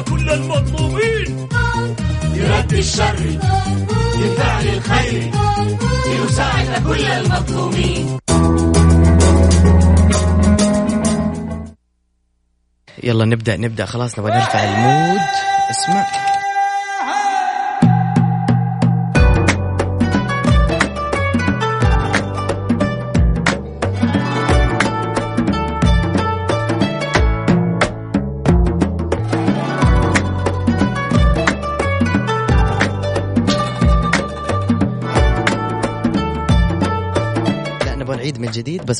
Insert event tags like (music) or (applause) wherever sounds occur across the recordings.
كل المظلومين لرد الشر لفعل الخير لنساعد كل المظلومين يلا نبدأ نبدأ. خلاص نبغى نرفع المود. اسمع.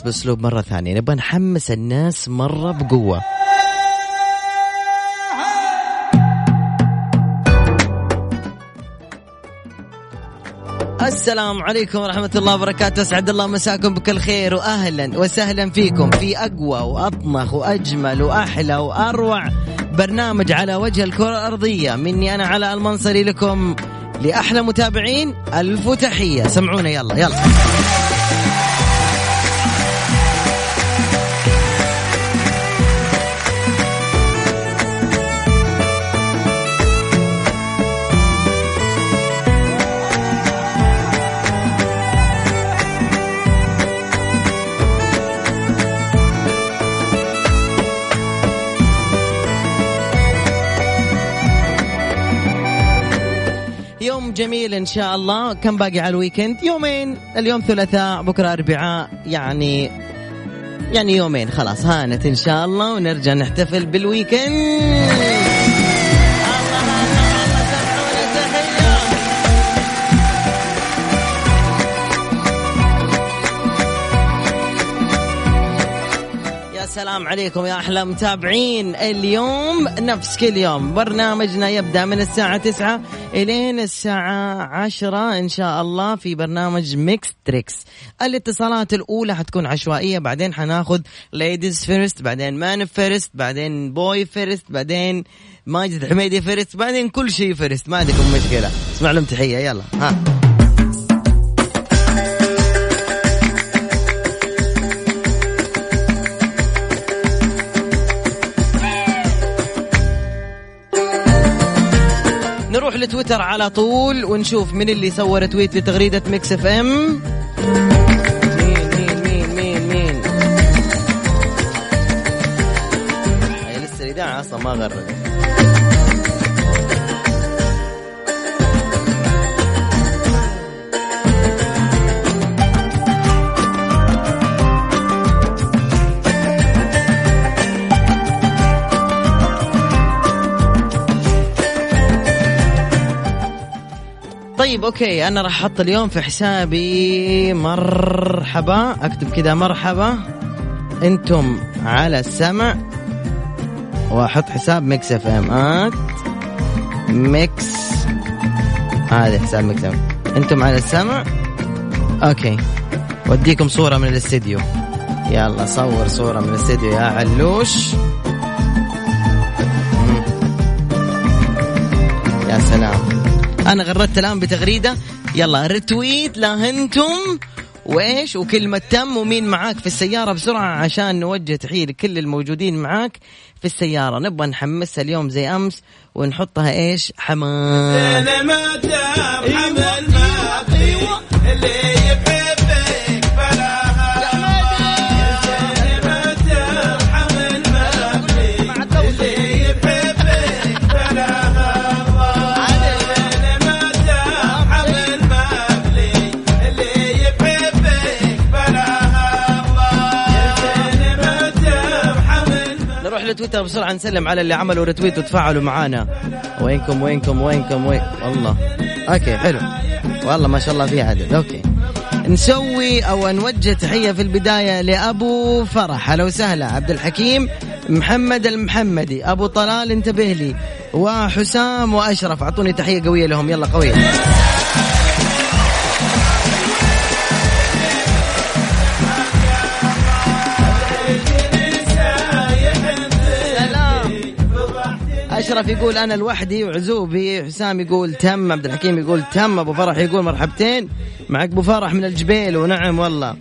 بأسلوب مرة ثانية نبغى نحمس الناس مرة بقوة. السلام عليكم ورحمة الله وبركاته. أسعد الله مساكم بكل خير وأهلا وسهلا فيكم في أقوى وأطمخ وأجمل وأحلى وأروع برنامج على وجه الكرة الأرضية. مني أنا على المنصري لكم لأحلى متابعين. ألف تحية. سمعونا. يلا يلا. جميل إن شاء الله. كم باقي على ال weekend؟ يومين. اليوم ثلاثاء بكرة أربعاء يعني يعني يومين. خلاص هانت إن شاء الله ونرجع نحتفل بال weekend. سلام عليكم يا أحلى متابعين. اليوم نفس كل يوم. برنامجنا يبدأ من الساعة 9 إلين الساعة 10 إن شاء الله في برنامج Mix Trix الاتصالات الأولى حتكون عشوائية بعدين حناخذ ladies first بعدين man first بعدين boy first بعدين ماجد حميدي first بعدين كل شيء first ما عندكم مشكلة. اسمع لهم تحية يلا. ها. نروح لتويتر على طول ونشوف من اللي سوى tweet لتغريدة Mix FM. مين مين مين مين مين. لسه الإذاعة أصلا ما غرد طيب أوكي أنا راح أحط اليوم في حسابي مرحبا أكتب كذا مرحبا أنتم على السمع وأحط حساب Mix FM. at Mix هذا حساب Mix F أنتم على السمع؟ أوكي. وديكم صورة من الاستديو. يلا صور صورة من الاستديو يا علوش. يا سلام. أنا غردت الآن بتغريدة. يلا ريتويت له أنتم وإيش؟ وكلمة تم. ومين معاك في السيارة بسرعة عشان نوجه تحية لكل الموجودين معاك في السيارة. نبغى نحمسها اليوم زي أمس ونحطها إيش؟ حماس لتويتر بسرعة نسلم على اللي عملوا retweet وتفاعلوا معانا. وينكم وينكم وينكم وين والله. أوكي حلو. والله ما شاء الله في عدد. أوكي. نسوي أو نوجه تحية في البداية لأبو فرح. هلا وسهلا. عبد الحكيم محمد المحمدي. أبو طلال انتبه لي. وحسام وأشرف. أعطوني تحية قوية لهم. يلا قوية. أشرف يقول أنا لوحدي وعزوبي. حسام يقول تم عبد الحكيم يقول تم أبو فرح يقول مرحبتين. معك أبو فرح من الجبيل ونعم والله.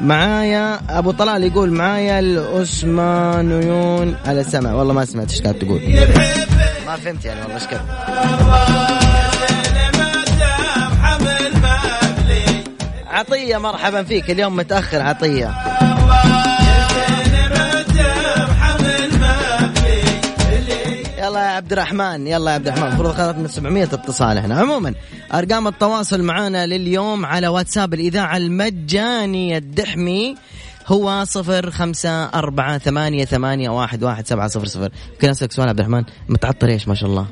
معايا أبو طلال يقول معايا الاسمانيون على السمع والله ما سمعت إيش كانت تقول. ما فهمت يعني والله إيش كانت عطية مرحبا فيك. اليوم متأخر عطية. يلا يا عبد الرحمن يلا يا عبد الرحمن. المفروض اخذت من 700 اتصال إحنا عموما أرقام التواصل معنا لليوم على واتساب الإذاعة المجاني الدحمي هو صفر خمسة أربعة ثمانية ثمانية واحد واحد سبعة صفر صفر. يمكن أسألك سؤال عبد الرحمن؟ متعطر إيش ما شاء الله؟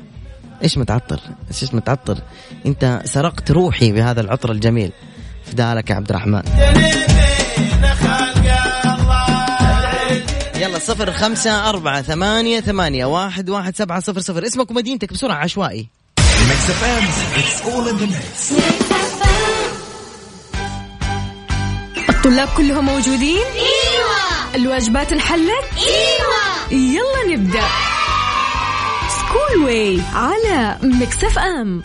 إيش متعطر؟ إيش متعطر؟ أنت سرقت روحي بهذا العطر الجميل. فدالك يا عبد الرحمن. صفر خمسة أربعة ثمانية ثمانية واحد واحد سبعة صفر صفر اسمك ومدينتك بسرعة عشوائي. الطلاب كلهم موجودين؟ إيوه الواجبات انحلت؟ إيوه يلا نبدأ school way على Mix FM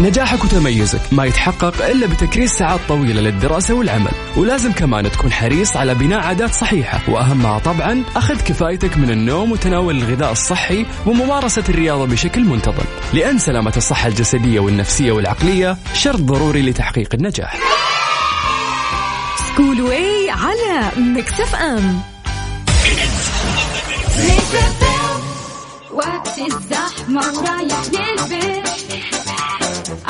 نجاحك وتميزك ما يتحقق إلا بتكريس ساعات طويلة للدراسة والعمل. ولازم كمان تكون حريص على بناء عادات صحيحة. وأهمها طبعا أخذ كفايتك من النوم وتناول الغذاء الصحي وممارسة الرياضة بشكل منتظم. لأن سلامة الصحة الجسدية والنفسية والعقلية شرط ضروري لتحقيق النجاح. school way على Mix FM وقت الزحمة ورايح للبيت.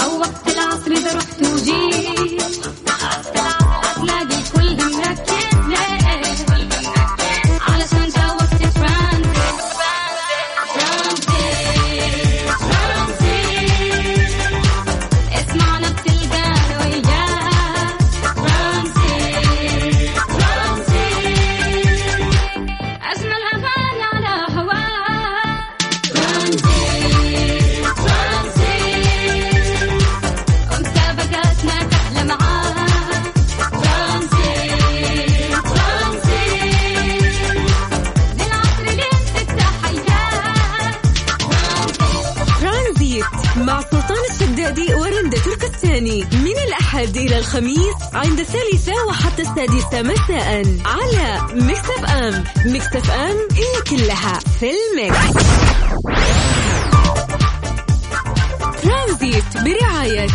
أو وقت العصر إذا رحت وجيت. الأحد إلى الخميس عند الثالثة وحتى السادسة مساء على Mix FM Mix FM هي كلها في Mix Trix برعاية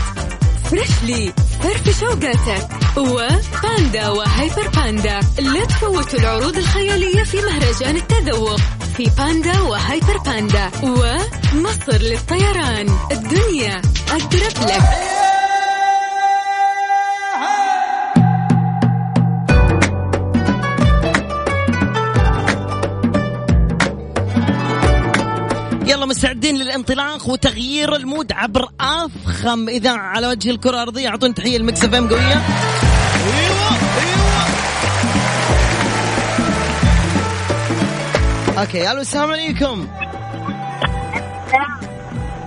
Freshly فرفش أوقاتك و Panda و Hyper Panda. لا تفوتوا العروض الخيالية في مهرجان التذوق. في Panda و Hyper Panda ومصر للطيران. الدنيا أقرب لك. يلا مستعدين للانطلاق وتغيير ال mood عبر أفخم. اذاعه على وجه الكرة الأرضية أعطونا تحية ل Mix FM قوية. أيوه أيوه. okay ألو السلام عليكم.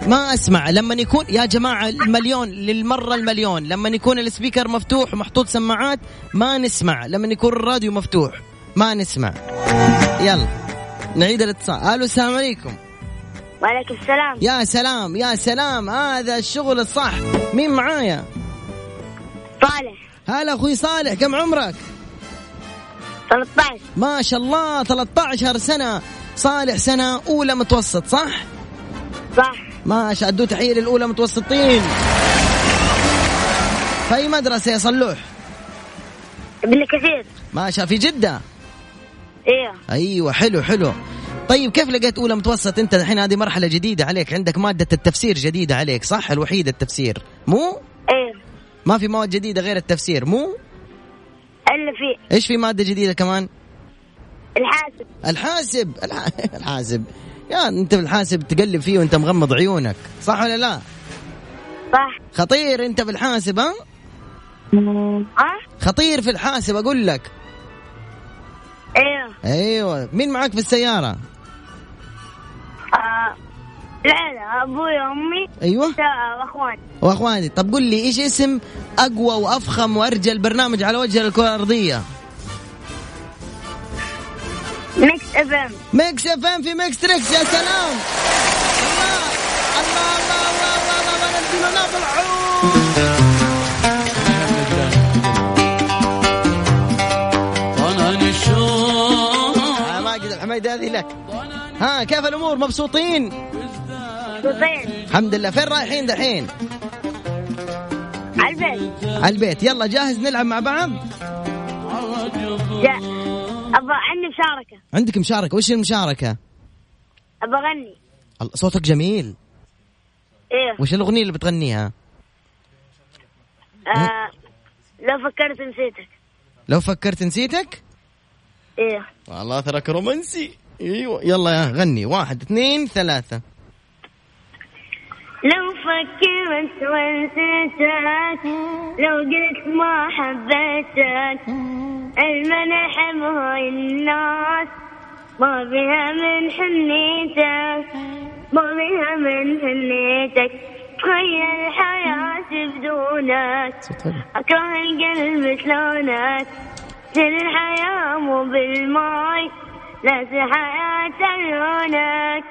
ما أسمع لما يكون يا جماعة المليون للمرة المليون لما يكون السبيكر مفتوح ومحطوط سماعات ما نسمع. لما يكون الراديو مفتوح ما نسمع. يلا نعيد الاتصال. ألو السلام عليكم. وعليكم السلام. يا سلام يا سلام هذا الشغل الصح. مين معايا؟ صالح. هلا أخوي صالح كم عمرك؟ 13 ما شاء الله 13 سنة. صالح سنة أولى متوسط صح؟ صح. ما شاء أدوا تحية للأولى متوسطين. في أي مدرسة يا صلوح؟ ابن كثير. ما شاء في جدة؟ أيوه أيوة حلو حلو. طيب كيف لقيت أولى متوسط؟ أنت الحين هذه مرحلة جديدة عليك عندك مادة التفسير جديدة عليك صح؟ الوحيدة التفسير. مو؟ أيوه ما في مواد جديدة غير التفسير مو؟ إلا في. إيش في مادة جديدة كمان؟ الحاسب. الحاسب. (laughs) الح... الحاسب. يا أنت بالحاسب تقلب فيه وأنت مغمض عيونك صح ولا لا؟ صح. خطير أنت بالحاسب ها؟ ها خطير في الحاسب أقول لك. أيوه أيوه. مين معك في السيارة؟ آه. العيلة أبوي وامي أيوه واخواني واخواني طب قل لي إيش اسم اقوى وافخم وارجل برنامج على وجه الكره الارضيه Mix FM Mix FM في Mix Trix يا سلام الله الله الله الله الله الله نزلوا ناظر العود آه، ماجد الحميد هذه لك ها كيف الأمور؟ مبسوطين؟ صوتين الحمد لله. فين رايحين دحين؟ البيت. البيت. يلا جاهز نلعب مع بعض؟ جاء أبغى عندي مشاركة. عندك مشاركة. وش المشاركة؟ أبغى أغني. الله، صوتك جميل. إيه. وش الأغنية اللي بتغنيها؟ آه لو فكرت نسيتك. لو فكرت نسيتك؟ إيه. والله تراك رومانسي. أيوه يلا يا غني. واحد اثنين ثلاثة. لو فكرت ونسيتك لو قلت ما حبيتك المنح هاي الناس. ما بها من حنيتك ما بها من حنيتك. تخيل حياتي بدونك. أكره القلب شلونك سر الحياة مو بالماي. لا سر حياة عيونك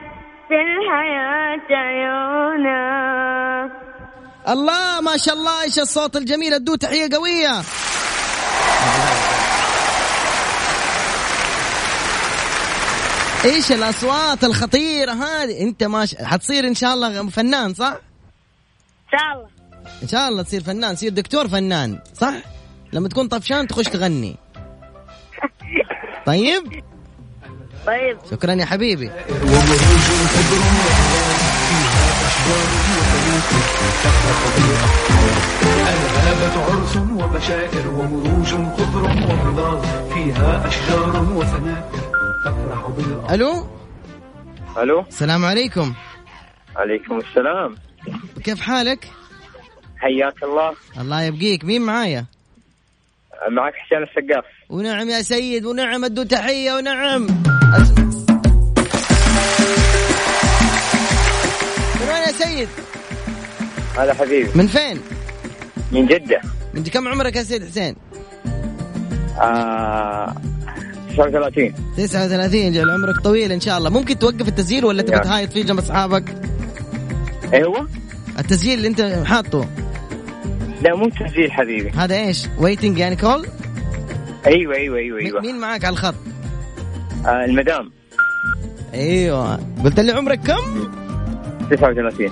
سر حياة عيونك الله ما شاء الله إيش الصوت الجميل؟ ادوه تحية قوية. إيش الأصوات الخطيرة هذه؟ أنت ما ش... حتصير إن شاء الله فنان صح؟ إن شاء الله. إن شاء الله تصير فنان تصير دكتور فنان صح؟ لما تكون طفشان تخش تغني. (laughs) طيب؟ طيب. شكرا يا حبيبي. عرس وبشائر ومروج خضر فيها أشجار وفنادق تفرح بالأرض. ألو؟ ألو؟ السلام عليكم. عليكم السلام. كيف حالك؟ حياك الله. الله يبقيك. مين معايا؟ معك حسين السقاف. ونعم يا سيد ونعم أدو تحية ونعم. من وين يا سيد؟ هذا حبيبي من فين؟ من جدة من كم عمرك يا سيد حسين؟ آه 39 39 جعل عمرك طويل إن شاء الله ممكن توقف التسجيل ولا تبغى. تهايط فيه جنب أصحابك؟ هو؟ التسجيل اللي أنت حاطه لا مو تسجيل حبيبي هذا إيش؟ waiting يعني call؟ أيوه أيوه أيوه أيوه مين معاك على الخط؟ آه المدام. أيوه. قلت لي عمرك كم؟ 39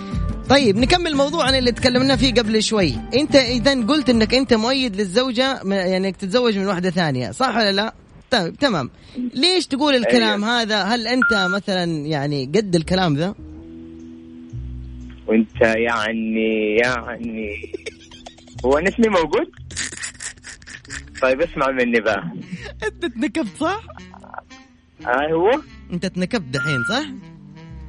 طيب نكمل موضوعنا اللي تكلمنا فيه قبل شوي. أنت إذا قلت إنك أنت مؤيد للزوجة يعني إنك تتزوج من واحدة ثانية صح ولا لا؟ طيب تمام. ليش تقول الكلام هذا؟ هل أنت مثلا يعني قد الكلام ذا؟ وأنت يعني يعني هو نسمي موجود؟ طيب اسمع مني بقى. أنت تنكبت صح؟ هو؟ انت تنكبت دحين صح؟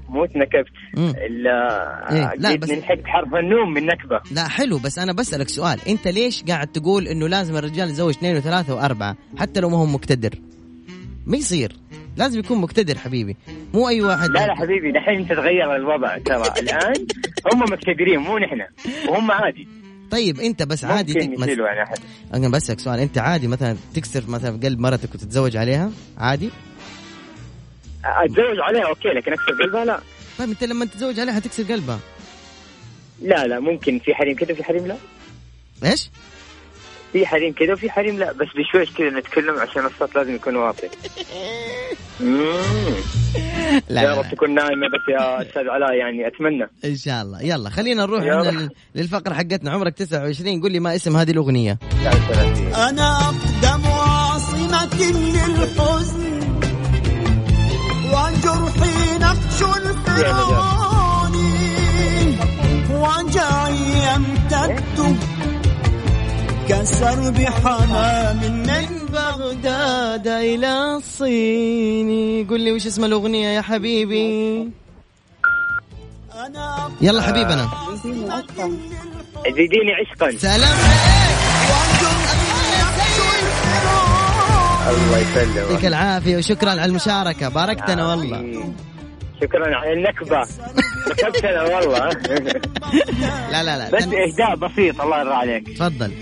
مو تنكبت. الا إيه، لا، بس- ننحق حرف النوم من نكبة. لا حلو بس أنا بسألك سؤال. أنت ليش قاعد تقول إنه لازم الرجال يتزوج اثنين وثلاثة وأربعة حتى لو ما هو مقتدر؟ ما يصير. لازم يكون مقتدر حبيبي. مو أي واحد لا لا حبيبي دحين انت تغير الوضع ترى. (laughs) الآن هم مقتدرين مو نحن. وهم عادي. طيب أنت بس عادي ممكن أحد. أنا بسألك سؤال. أنت عادي مثلا تكسر مثلا قلب مرتك وتتزوج عليها؟ عادي؟ أتزوج عليها أوكي لكن اكسر قلبها؟ لا. طيب أنت لما تتزوج عليها تكسر قلبها. لا لا ممكن في حريم كذا وفي حريم لا. إيش؟ في حريم كذا وفي حريم لا بس بشويش كذا نتكلم عشان الصوت لازم يكون واطي. (laughs) لا, يا رب. تكون نايمة بس يا أستاذ علاء يعني أتمنى. إن شاء الله. يلا خلينا نروح للفقرة حقتنا. عمرك 29 قول لي ما اسم هذه الأغنية. لا ثلاثين. أنا أقدم الفرعون وجعي يمتد كسرب حمام من بغداد إلى الصين قول لي وش اسم الاغنيه يا حبيبي يلا حبيبنا زيديني عشقا. سلام. عليك الله يعطيك يسلمك العافية وشكرا على المشاركة. باركتنا والله. شكرا على النكبة. نكبتنا والله. لا لا لا. بس إهداء بسيط الله يرضى عليك. تفضل.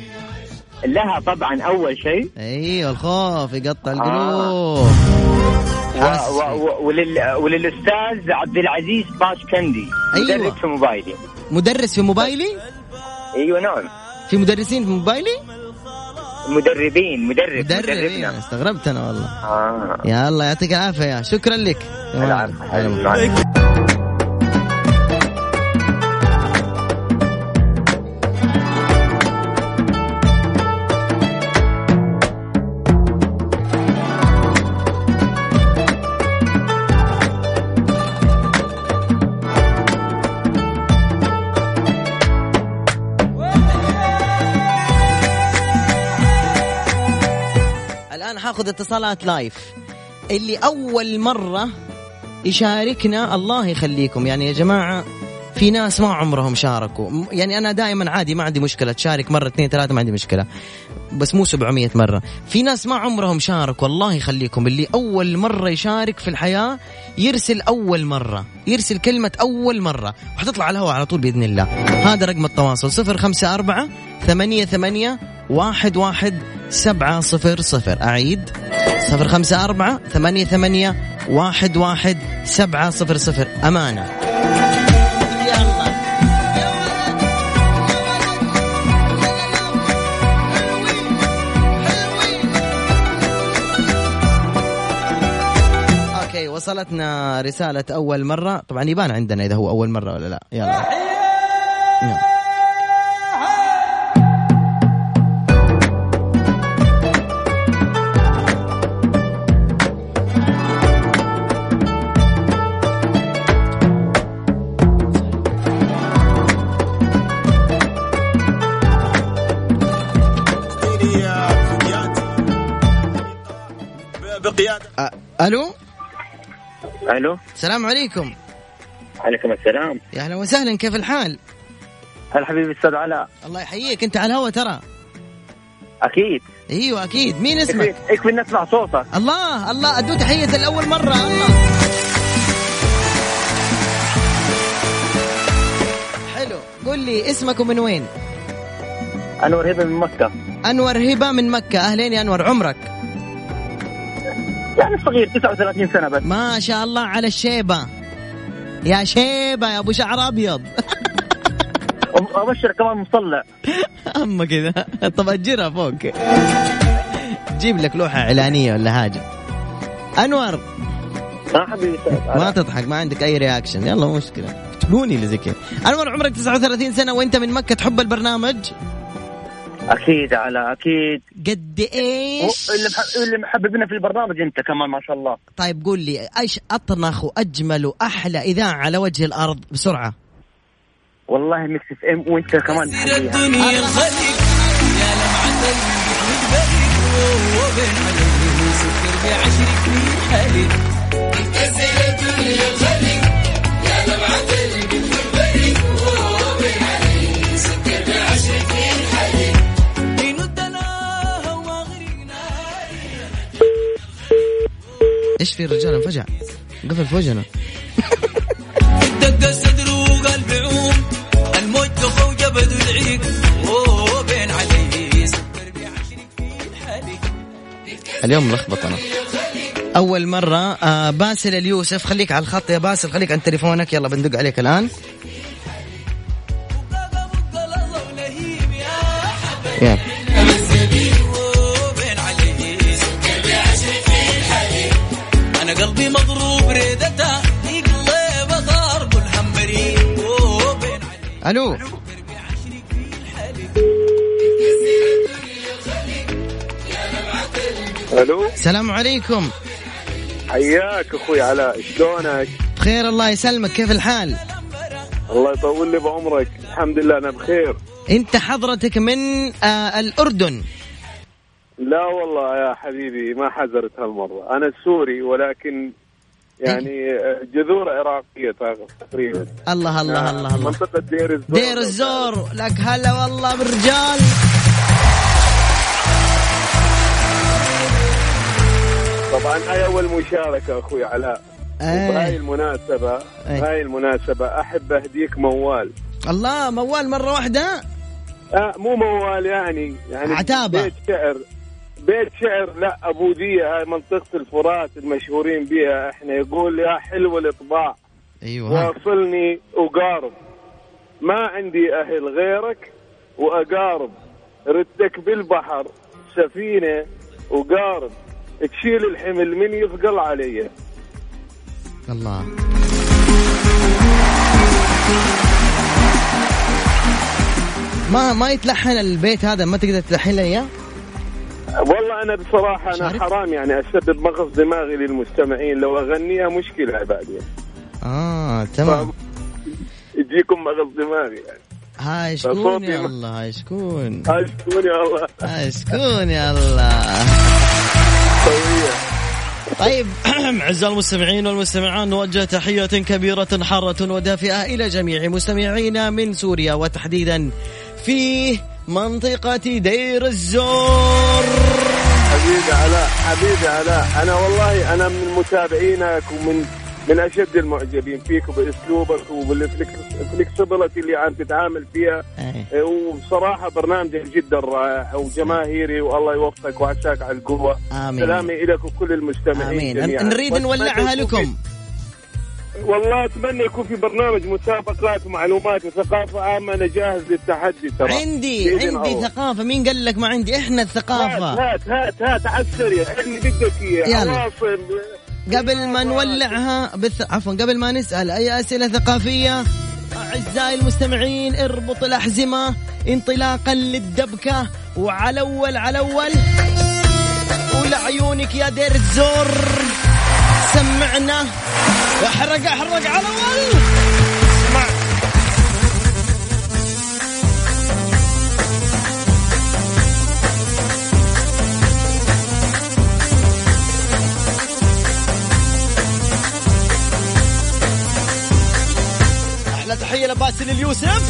لها طبعا أول شيء. أيوه الخوف يقطع آه. القلوب. حاسس و- و- ولل... وللأستاذ عبد العزيز باش كندي أيوة. مدرس في موبايلي. مدرس في موبايلي؟ أيوه نعم. في مدرسين في موبايلي؟ مدربين مدرب مدرب مدربنا. استغربت أنا والله. آه. يا الله يعطيك العافية شكرا لك. حاخذ اتصالات لايف اللي أول مرة يشاركنا الله يخليكم. يعني يا جماعة في ناس ما عمرهم شاركوا. يعني أنا دائما عادي ما عندي مشكلة. تشارك مرة اثنين ثلاثة ما عندي مشكلة. بس مو 700 مرة. في ناس ما عمرهم شاركوا الله يخليكم. اللي أول مرة يشارك في الحياة يرسل أول مرة. يرسل كلمة أول مرة. وحتطلع على الهواء على طول بإذن الله. هذا رقم التواصل 054 ثمانية ثمانية واحد واحد سبعة صفر صفر. أعيد. صفر خمسة أربعة ثمانية ثمانية واحد واحد سبعة صفر صفر. أمانة. أوكي وصلتنا رسالة أول مرة. طبعا يبان عندنا إذا هو أول مرة ولا لا. يلا. يلا. ألو؟ ألو؟ السلام عليكم. عليكم السلام. يا أهلا وسهلا كيف الحال؟ هلا حبيبي أستاذ علاء؟ الله يحييك أنت على الهوا ترى. أكيد. أيوه أكيد. مين اسمك؟ يكفي نسمع صوتك. الله الله أدو تحية لأول مرة. الله. حلو. قل لي اسمك ومن وين؟ أنور هبة من مكة. أنور هبة من مكة. أهلين يا أنور عمرك. يعني صغير 39 سنة بس. ما شاء الله على الشيبة. يا شيبة يا أبو شعر أبيض. ابشر كمان مصلع أما كذا. طب أجرها فوق. جيب لك لوحة إعلانية ولا حاجة. أنور. ها حبيبي ما تضحك ما عندك أي رياكشن يلا مو مشكلة. تقوني اللي زي كذا أنور عمرك 39 سنة وأنت من مكة تحب البرنامج؟ أكيد على أكيد. قد إيش؟ اللي. اللي محببنا في البرنامج أنت كمان ما شاء الله. طيب قول لي إيش أطنخ وأجمل وأحلى اذاعه على وجه الأرض بسرعة؟ والله Mix FM وأنت كمان تحبيها. إيش في الرجال انفجع؟ قفل في وجهنا. دق الصدر عوم الموج وجبد بين الحليق اليوم ملخبط أنا. أول مرة آه باسل اليوسف خليك على الخط يا باسل خليك عند تليفونك. يلا بندق عليك الآن. يلا ألو. ألو. السلام عليكم. حياك أخوي علاء شلونك؟ بخير الله يسلمك. كيف الحال؟ الله يطول لي بعمرك. الحمد لله أنا بخير. انت حضرتك من آه الأردن. لا والله يا حبيبي ما حزرت هالمرة. أنا سوري ولكن يعني جذور عراقية تقريبا. الله الله الله الله. منطقة دير الزور. دير الزور. لك هلا والله بالرجال طبعا هاي أول مشاركة أخوي علاء وبهاي آه. المناسبة. أي. هاي المناسبة. أحب أهديك موال. الله موال مرة واحدة؟ آه مو موال يعني يعني عتابة. بيت شعر. بيت شعر لا ابوديه هاي منطقة الفرات المشهورين بها إحنا يقول يا حلو الإطباع. أيوه. واصلني وقارب. ما عندي أهل غيرك وأقارب. ردك بالبحر سفينة وقارب. تشيل الحمل من يثقل علي. الله. ما ما يتلحن البيت هذا؟ ما تقدر تلحن لي إياه؟ والله أنا بصراحة أنا عارف؟ حرام يعني أسبب مغص دماغي للمستمعين. لو أغنيها مشكلة بعدين آه تمام. يجيكم مغص دماغي يعني. هاي شكون يا الله؟ هاي شكون؟ هاي شكون يا الله؟ هاي شكون يا الله؟ طيب (clears throat) أعزائي المستمعين والمستمعات نوجه تحية كبيرة حارة ودافئة إلى جميع مستمعينا من سوريا وتحديدا في منطقة دير الزور. حبيبي علاء حبيبي علاء أنا والله أنا من متابعينك ومن من أشد المعجبين فيك وبأسلوبك وبالفلكسبيلتي اللي عم تتعامل فيها. إيه. وبصراحه برنامجك جدا رائع وجماهيري والله يوفقك وعساك على القوة. آمين. سلامي لك وكل المستمعين آمين. جميعا. نريد نولعها لكم. والله أتمنى يكون في برنامج مسابقات ومعلومات وثقافة عامة. أنا جاهز للتحدي ترى. عندي عندي الله. ثقافة. مين قال لك ما عندي؟ إحنا الثقافة. هات هات هات على السريع اللي بدك إياه. قبل ما نولعها بث... عفوا قبل ما نسأل أي أسئلة ثقافية؟ أعزائي المستمعين اربط الأحزمة انطلاقا للدبكة. وعلى أول على أول. ولعيونك يا دير الزور. سمعنا. احرق احرق على أول اسمع أحلى تحية لباسل اليوسف.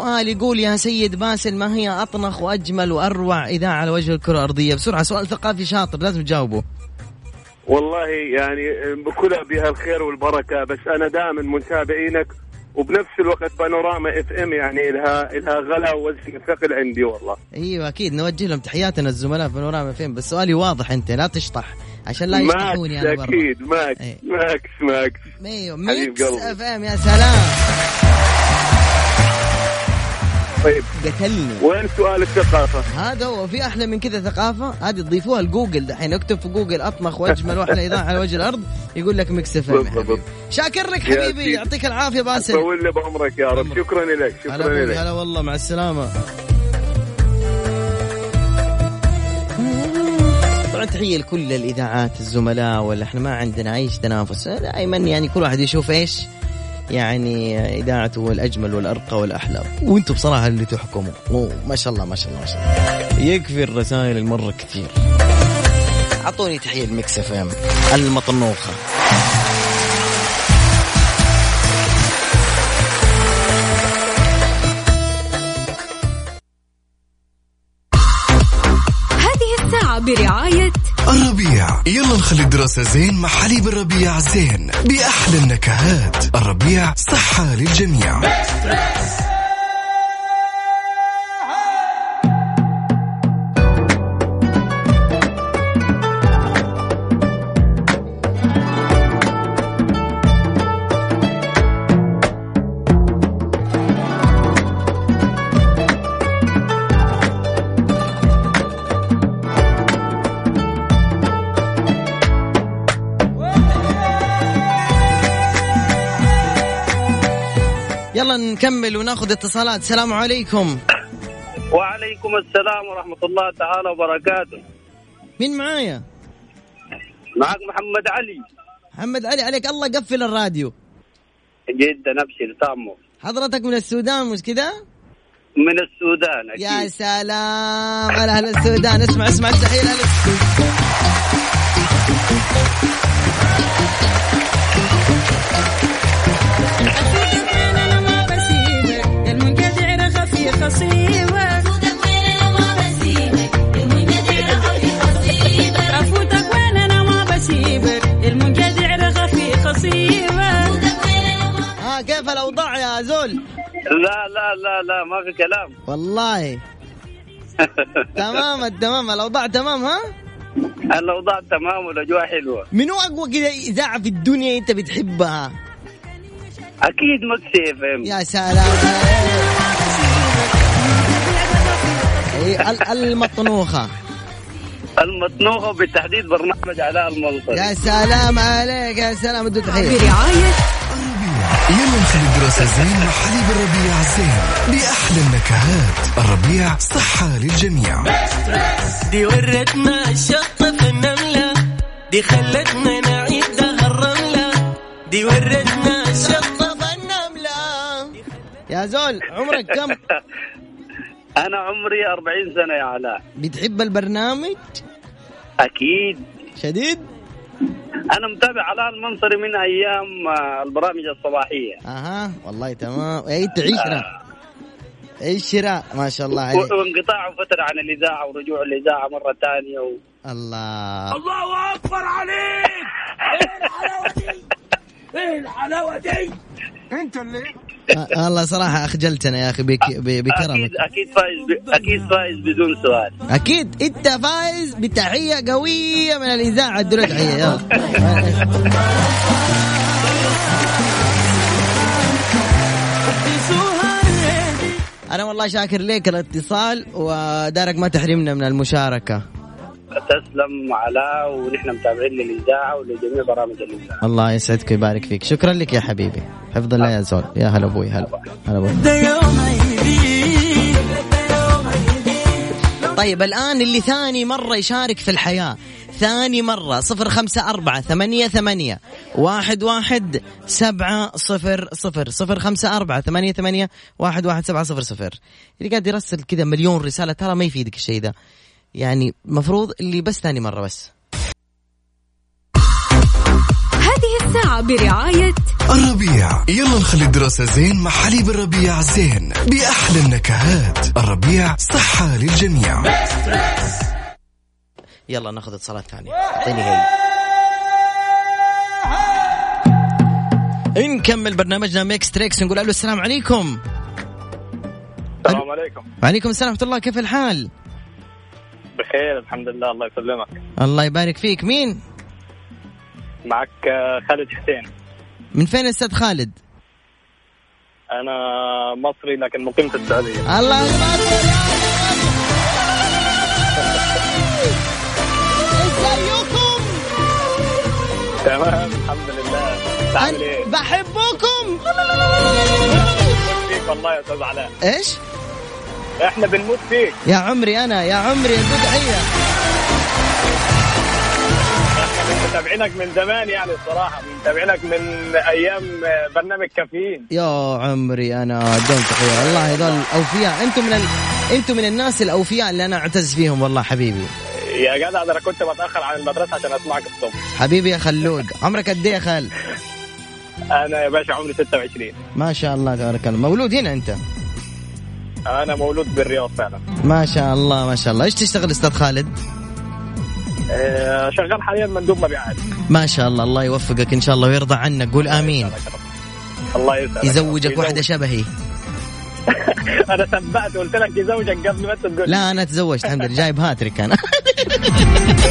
السؤال يقول يا سيد باسل ما هي أطنخ وأجمل وأروع إذاعة على وجه الكرة الأرضية؟ بسرعة سؤال ثقافي شاطر لازم تجاوبه. والله يعني بكلها بها الخير والبركة بس أنا دائما متابعينك وبنفس الوقت بانوراما FM يعني لها لها غلا ووزن ثقل عندي والله. أيوه أكيد. نوجه لهم تحياتنا الزملاء في بانوراما فين بس سؤالي واضح أنت لا تشطح عشان لا يشطحوني Mix أنا برا أكيد. Mix إيه. Mix Mix. أيوه قلبي. FM يا سلام. طيب. قتلني. وين سؤال الثقافة؟ هذا هو في أحلى من كذا ثقافة. هذه تضيفوها لجوجل دحين. اكتب في جوجل أطمخ وأجمل (laughs) وأحلى إذاعة على وجه الأرض يقول لك يا بالضبط. شاكر لك حبيبي. يعطيك العافية باسل. طول لي بعمرك يا رب. شكرا لك. شكرا لك. هلا والله. مع السلامة. طبعا تحية لكل الإذاعات الزملاء ولا إحنا ما عندنا إيش تنافس. دائما يعني كل واحد يشوف إيش يعني إذاعته الاجمل والأرقى والأحلى. وأنتم بصراحة اللي تحكموا. ما شاء الله ما شاء الله ما شاء الله. يكفي الرسائل المرة كثير. أعطوني تحية المكس إف إم المطنوخة. هذه الساعة برعاية الربيع يلا نخلي الدراسة زين مع حليب الربيع زين بأحلى النكهات. الربيع صحة للجميع. يلا نكمل وناخذ اتصالات. السلام عليكم. وعليكم السلام ورحمة الله تعالى وبركاته. مين معايا؟ معك محمد علي. محمد علي عليك الله قفل الراديو. جدا أبشر تامو حضرتك من السودان مش كذا من السودان أكيد. يا سلام. على أهل السودان اسمع اسمع التحيه الاوضاع يا زول. لا لا لا لا ما في كلام. (laughs) والله. تمام التمام الأوضاع تمام ها؟ الأوضاع تمام والأجواء حلوة. منو اقوى كذا إذاعة في الدنيا أنت بتحبها؟ أكيد مكسي إف إم. يا سلام. إيه، ال- المطنوخة. المطنوخة بالتحديد برنامج علاء المنصري. يا سلام عليك يا سلام ادوا تحية. برعاية يلا نخلي الدراسة زين مع حليب الربيع زين بأحلى النكهات الربيع صحة للجميع. دي ورتنا الشط في النملة دي خلتنا نعيد دهر الرملة. دي ورتنا الشط في النملة يا زول عمرك كم؟ (laughs) أنا عمري 40 سنة يا علاء. بتحب البرنامج؟ أكيد. شديد؟ أنا متابع علاء المنصري من أيام آه، البرامج الصباحية. أها والله تمام. اي عشرة عشرة ما شاء الله عليك. و- وانقطاعه فتره عن الإذاعة ورجوع الإذاعة مرة ثانية و... الله. الله أكبر عليك! إيه الحلاوة دي؟ إيه الحلاوة دي؟ آه، الله صراحة أخجلتنا يا أخي بك بكرمك. أكيد أكيد فايز ب... أكيد فايز بدون سؤال. أكيد أنت فايز بتحية قوية من الإذاعة ادوا له تحية يلا. أنا والله شاكر لك الاتصال ودارك ما تحرمنا من المشاركة. تسلم علاء ونحن متابعين للإذاعة ولجميع برامج الإذاعة. الله يسعدك ويبارك فيك. شكرا لك يا حبيبي. حفظ الله يا زول. يا هلا أبوي هلا. هلا أبوي. طيب الآن اللي ثاني مرة يشارك في الحياة. ثاني مرة صفر خمسة أربعة ثمانية ثمانية واحد واحد سبعة صفر صفر. صفر خمسة أربعة ثمانية ثمانية واحد واحد سبعة صفر صفر. اللي قاعد يرسل كذا مليون رسالة ترى ما يفيدك الشيء ده. يعني مفروض اللي بس ثاني مرة بس. هذه الساعة برعاية الربيع. يلا نخلي الدراسة زين مع حليب الربيع زين. بأحلى النكهات. الربيع صحة للجميع. يلا ناخذ اتصالات ثانية. أعطيني هي. نكمل برنامجنا Mix Trix نقول ألو السلام عليكم. السلام عليكم. وعليكم السلام ورحمة الله. كيف الحال؟ بخير الحمد لله الله يسلمك الله يبارك فيك مين؟ معك آه، خالد حسين من فين أستاذ خالد؟ أنا مصري لكن مقيم في السعودية الله يبارك ازيكم؟ تمام الحمد لله تعمل إيه؟ بحبكم والله يا أستاذ علاء إيش؟ إحنا بنموت فيك. يا عمري أنا يا عمري تحية. إحنا متابعينك من زمان يعني الصراحة متابعينك من أيام برنامج كافيين. يا عمري أنا ادون تحية والله هذول أوفياء. أنتم من ال... أنتم من الناس الأوفياء اللي أنا أعتز فيهم والله حبيبي. يا جدع ده أنا كنت بتأخر عن المدرسة عشان اسمعك الصبح. حبيبي يا خلود عمرك قد إيه يا خال؟ أنا يا باشا عمري 26 ما شاء الله تبارك الله. مولود هنا أنت؟ أنا مولود بالرياض فعلا. ما شاء الله ما شاء الله. إيش تشتغل أستاذ خالد؟ آه، شغال حاليا مندوب مبيعات. ما شاء الله الله يوفقك إن شاء الله ويرضى عنك. قول آمين. الله يسعدك يزوجك واحدة شبهي. (laughs) أنا سبقت قلت لك يزوجك قبل ما تقول. لا أنا تزوجت الحمد لله. جايب هاتريك أنا.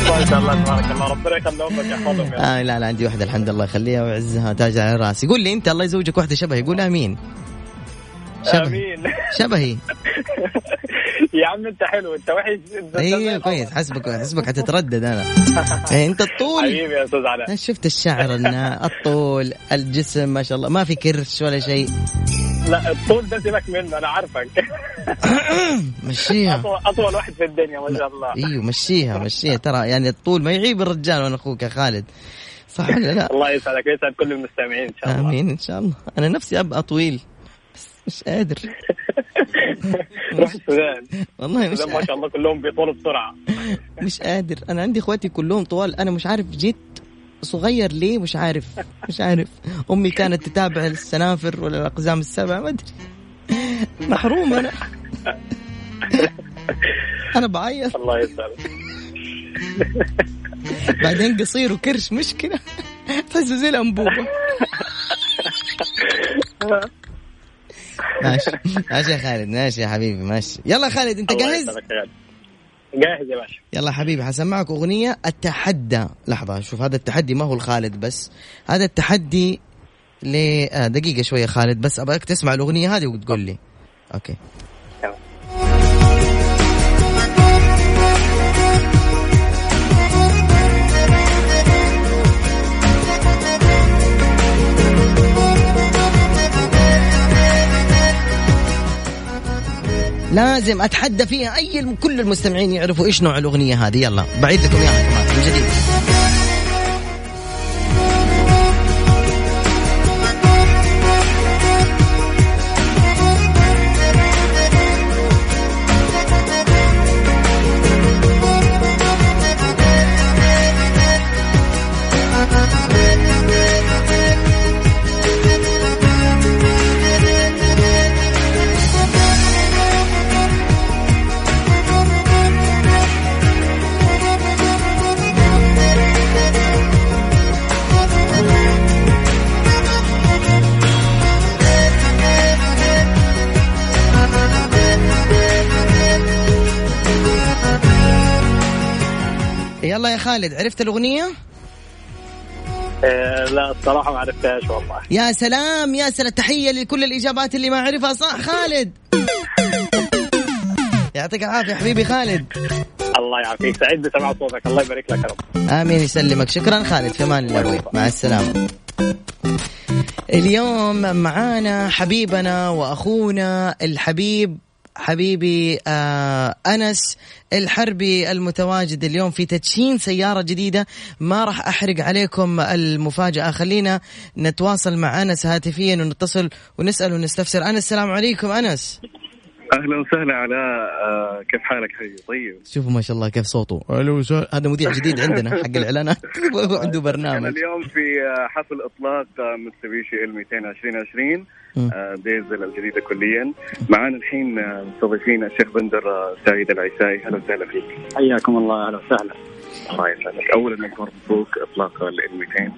ما شاء الله تبارك الله ربنا يخليهم يحفظهم. آه لا لا عندي واحدة الحمد لله. يخليها ويعزها تاج على رأسي. قول لي أنت الله يزوجك واحدة شبهي. قول آمين. شبهي. آمين. شبهي. (laughs) يا عم انت حلو انت وحش. أيوه كويس حسبك حسبك حتتردد أنا. (laughs) إيه، أنت الطول. حبيبي يا أستاذ علاء. شفت الشعر النا- الطول الجسم ما شاء الله ما في كرش ولا شيء. لا الطول ده سيبك منه أنا عارفك. (laughs) مشيها. أطول أطول واحد في الدنيا ما شاء الله. أيوه مشيها مشيها. ترى يعني الطول ما يعيب الرجال وأنا أخوك يا خالد. صح ولا لا؟ الله يسعدك ويسعد كل المستمعين إن شاء الله. آمين إن شاء الله. أنا نفسي أبقى طويل. مش قادر. (laughs) السودان والله مش ما شاء الله كلهم بيطولوا بسرعة. (laughs) مش قادر. أنا عندي إخواتي كلهم طوال. أنا مش عارف جيت صغير ليه مش عارف. مش عارف. أمي كانت تتابع السنافر ولا الأقزام السبع ما أدري. محروم أنا. (laughs) أنا بعيط. الله يسعدك بعدين قصير وكرش مشكلة. تحسه زي الأنبوبة. ماشي. ماشي يا خالد ماشي يا حبيبي ماشي. يلا خالد انت جاهز. جاهز يا باشا. يلا حبيبي حسمعك أغنية التحدى. لحظة شوف هذا التحدي ما هو الخالد بس. هذا التحدي ل آه دقيقة شوية خالد بس أبغاك تسمع الأغنية هذه وتقول لي. أوكي. لازم أتحدى فيها أي كل المستمعين يعرفوا إيش نوع الأغنية هذه. يلا بعيد لكم إياها كمان من جديد. خالد عرفت الأغنية؟ آه، لا الصراحة ما عرفتهاش والله. يا سلام يا سلام تحية لكل الإجابات اللي ما عرفها صح خالد؟ يعطيك العافية حبيبي خالد. الله يعافيك سعيد بسمع صوتك. الله يبارك لك يا رب. آمين يسلمك. شكرا خالد في أمان الله. أبوي. مع السلامة. اليوم معانا حبيبنا وأخونا الحبيب حبيبي آه أنس الحربي المتواجد اليوم في تدشين سيارة جديدة. ما راح أحرق عليكم المفاجأة. خلينا نتواصل مع أنس هاتفيا ونتصل ونسأل ونستفسر. أنس السلام عليكم. أنس. أهلا وسهلا علاء آه كيف حالك حبيبي؟ طيب. شوفوا ما شاء الله كيف صوته. ألو سهل. هذا مذيع جديد عندنا حق الاعلانات (laughs) (laughs) عنده أنا برنامج. اليوم في آه، حفل إطلاق متسوبيشي ال 200 2020 مم. آه، ديزل الجديده كليا. معانا الحين آه، مستضيفين الشيخ بندر آه، سعيد العيساي. أهلا وسهلا فيك. حياكم الله. أهلا وسهلا. الله يسعدك. اولا مبروك إطلاق ال 200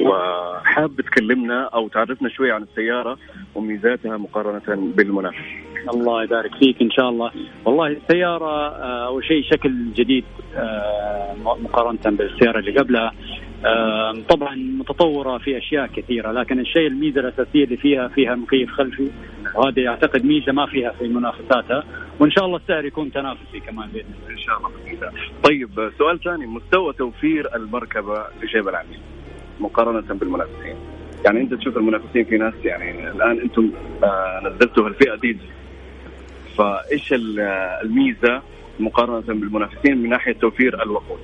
وحاب تكلمنا أو تعرفنا شوي عن السيارة وميزاتها مقارنة بالمنافس. الله يبارك فيك إن شاء الله. والله السيارة أول شيء شكل جديد مقارنة بالسيارة اللي قبلها. طبعا متطورة في أشياء كثيرة لكن الشيء الميزة الأساسية اللي فيها فيها مكيف خلفي وهذه أعتقد ميزة ما فيها في منافساتها وإن شاء الله السعر يكون تنافسي كمان بإذن الله. إن شاء الله. طيب سؤال ثاني مستوى توفير المركبة لشيب العميل مقارنة بالمنافسين؟ يعني أنت تشوف المنافسين في ناس يعني الآن أنتم آه، نزلتوا الفئه ديزل فإيش ال- الميزة مقارنة بالمنافسين من ناحية توفير الوقود؟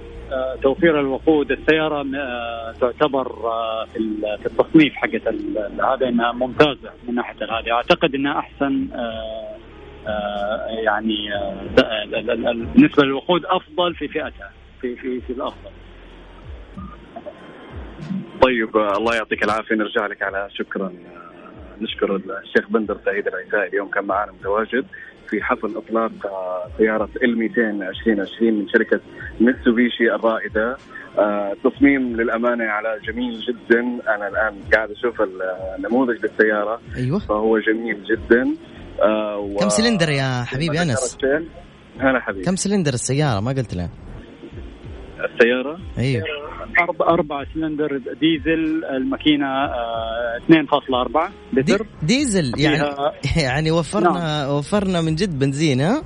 توفير الوقود السيارة آه، تعتبر آه، في ال- في التصنيف ال- هذا إنها ممتازة من ناحية هذه أعتقد إنها أحسن آه، آه، يعني آه، ال- ال- ال- ال- بالنسبة للوقود أفضل في فئتها في في في الأفضل. طيب آه، الله يعطيك العافية. نرجع لك على شكرا آه، نشكر الشيخ بندر سعيد العيسائي اليوم كان معنا متواجد. في حفل إطلاق آه، سياره ال 200 2020 من شركة ميتسوبيشي الرائدة. آه، تصميم للأمانة على جميل جدا. أنا الآن قاعد أشوف النموذج للسيارة. أيوه. فهو جميل جدا. آه، و- كم سلندر يا حبيبي أنس؟ هلا حبيبي. كم سلندر السيارة؟ ما قلت له السيارة. أيوه أربع سلندر ديزل الماكينة آه، 2.4 لتر. ديزل يعني يعني وفرنا وفرنا من جد بنزين ها؟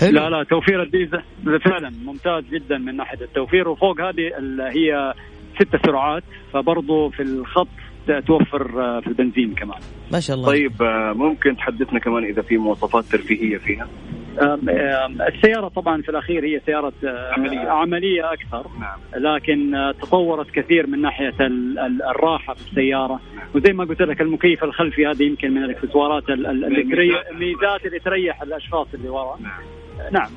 حلو. لا لا توفير الديزل فعلا ممتاز جدا من ناحية التوفير. وفوق هذه اللي هي ست سرعات. فبرضه في الخط توفر آه، في البنزين كمان. ما شاء الله. طيب آه، ممكن تحدثنا كمان إذا في مواصفات ترفيهية فيها؟ السيارة طبعا في الأخير هي سيارة آه، عملية. عملية أكثر. نعم. لكن تطورت كثير من ناحية ال- ال- الراحة في السيارة. وزي ما قلت لك المكيف الخلفي هذه يمكن من الاكسسوارات اللي تريح الميزات اللي تريح الأشخاص اللي ورا. نعم.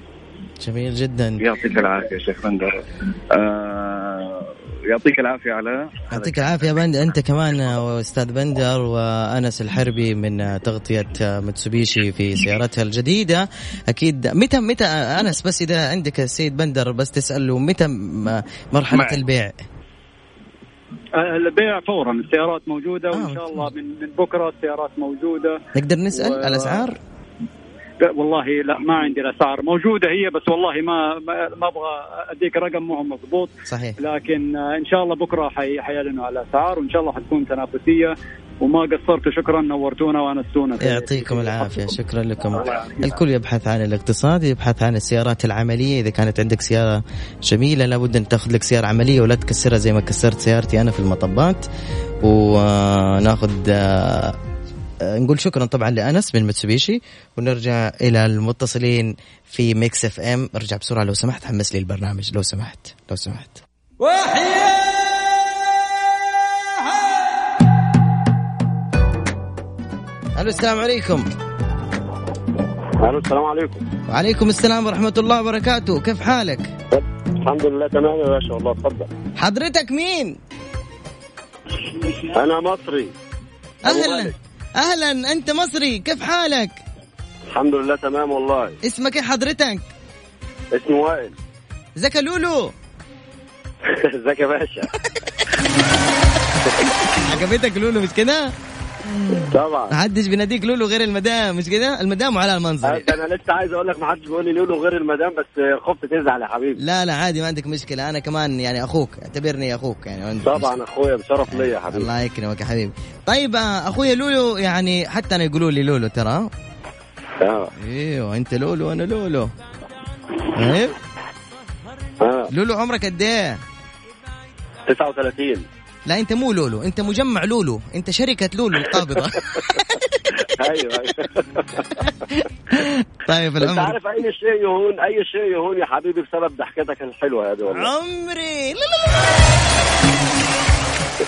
جميل جدا. يعطيك العافية شيخ بندر. آه يعطيك العافية على يعطيك العافية بند. أنت كمان أستاذ بندر وأنس الحربي من تغطية متسوبيشي في سيارتها الجديدة. أكيد متى متى أنس بس إذا عندك السيد بندر بس تسأله متى م- مرحلة معي. البيع؟ آه، البيع فورا. السيارات موجودة آه، وإن شاء الله من من بكرة السيارات موجودة. نقدر نسأل و- الأسعار؟ لا، والله لا ما عندي الاسعار موجودة هي بس والله ما ما, أبغى أديك رقم مو مضبوط. صحيح. لكن آه، إن شاء الله بكرة حي- حيعلنوا على الاسعار وإن شاء الله حتكون تنافسية. وما قصرتوا شكرا نورتونا وأنستونا. يعطيكم في- العافية شكرا لكم. الكل يبحث عن الاقتصاد يبحث عن السيارات العملية. إذا كانت عندك سيارة جميلة لابد أن تأخذ لك سيارة عملية ولا تكسرها زي ما كسرت سيارتي أنا في المطبات. وناخذ آه، آه، نقول شكرا طبعا لأنس من متسوبيشي ونرجع إلى المتصلين في Mix FM. ارجع بسرعة لو سمحت حمس لي البرنامج لو سمحت لو سمحت. ألو السلام عليكم. ألو السلام عليكم. وعليكم السلام ورحمة الله وبركاته. كيف حالك؟ الحمد لله تمام يا باشا والله اتفضل. حضرتك مين؟ أنا مصري. أهلا. أهلا أنت مصري كيف حالك؟ الحمد لله تمام والله اسمك إيه حضرتك؟ اسمي وائل زكا لولو (laughs) ازيك يا باشا (laughs) عجبتك لولو مش كده؟ طبعا. محدش بيناديك لولو غير المدام مش كده؟ المدام وعلى المنظر. أنا لسه عايز أقول لك ما حدش بيقول لي لولو غير المدام بس خفت تزعل يا حبيبي. لا لا عادي ما عندك مشكلة. أنا كمان يعني أخوك اعتبرني أخوك يعني ما طبعا أخويا بشرف ليا يا حبيبي. الله يكرمك يا حبيبي. طيب آه، أخويا لولو يعني حتى أنا يقولوا لي لولو ترى؟ آه. إيوه أنت لولو وأنا لولو. أيوه آه. لولو عمرك قد إيه؟ 39 لا أنت مو لولو أنت مجمع لولو أنت شركة لولو القابضة. (laughs) أيوه أيوه. (laughs) طيب انت العمر عارف أي شيء يهون أي شيء يهون يا حبيبي بسبب ضحكتك الحلوة هذه والله عمري.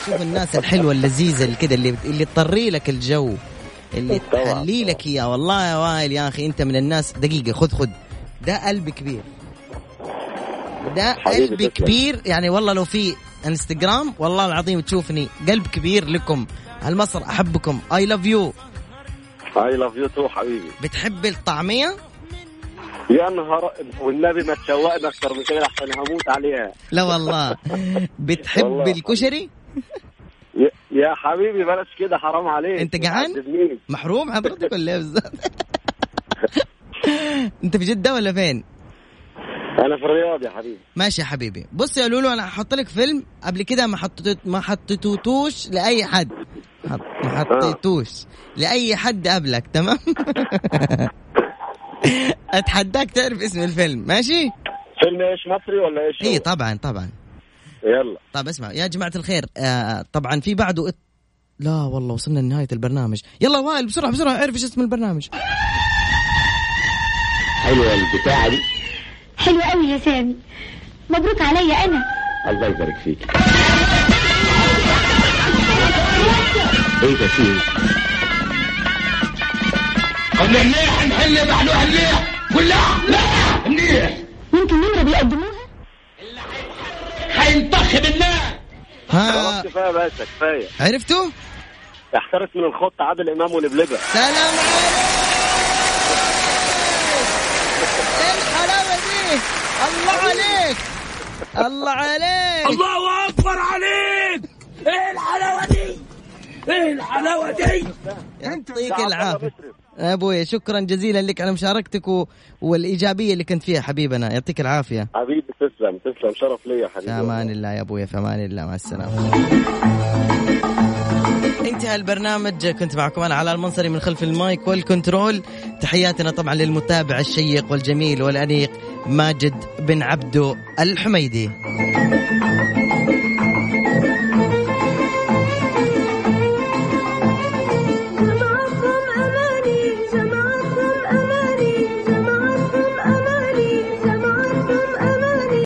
شوف الناس الحلوة اللذيذة اللي كده اللي اللي تطري لك الجو اللي تحلي لك إياه. والله يا وائل يا أخي أنت من الناس دقيقة خذ خذ. ده قلب كبير. ده قلب. كبير يعني والله لو في انستغرام. والله العظيم تشوفني قلب كبير لكم. المصر أحبكم. I love you I love you too حبيبي. بتحب الطعمية؟ يا نهار والنبي ما تشوقنا أكتر من كده عشان هموت عليها. لا والله. بتحب والله. الكشري؟ يا- حبيبي بلاش كده حرام عليك. أنت جعان؟ محروم حضرتك ولا إيه بالظبط؟ (laughs) أنت في جدة ولا فين؟ أنا في الرياض يا حبيبي. ماشي يا حبيبي. بص يا لولو أنا هحط لك فيلم قبل كده ما حطيت ما حطيتوش لأي حد. ما حطيتوش لأي حد قبلك تمام؟ (laughs) أتحداك تعرف اسم الفيلم ماشي؟ فيلم إيش مصري ولا إيش؟ اي؟ طبعا طبعا. يلا. طيب اسمع يا جماعة الخير آه طبعا في بعده ات... لا والله وصلنا لنهاية البرنامج. يلا وائل بسرعة بسرعة اعرف إيش اسم البرنامج. حلوة البتاعة دي. حلو قوي يا سامي. مبروك عليا أنا. الله يبارك فيك. إيه ده فيه منيح نحل بحلوها منيح ولا لا منيح يمكن نمرة بيقدموها؟ حينطخ بالله ها. خلاص كفاية باشا كفاية. عرفتوا؟ احترس من الخط عادل إمام ولبلبة. سلام عليك إيه الحلاوه دي الله عليك. الله عليك. الله أكبر عليك. إيه الحلاوة دي؟ إيه الحلاوة دي؟ يعطيك العافية. أبوي شكرا جزيلا لك على مشاركتك و... والإيجابية اللي كنت فيها حبيبنا. يعطيك العافية. حبيبي تسلم تسلم. شرف ليا في حبيبي أمان الله يا أبوي في أمان الله. مع السلامة. انتهى البرنامج. كنت معكم أنا على المنصري من خلف المايك والكنترول. تحياتنا طبعا للمتابع الشيق والجميل والأنيق. ماجد بن عبدو الحميدي.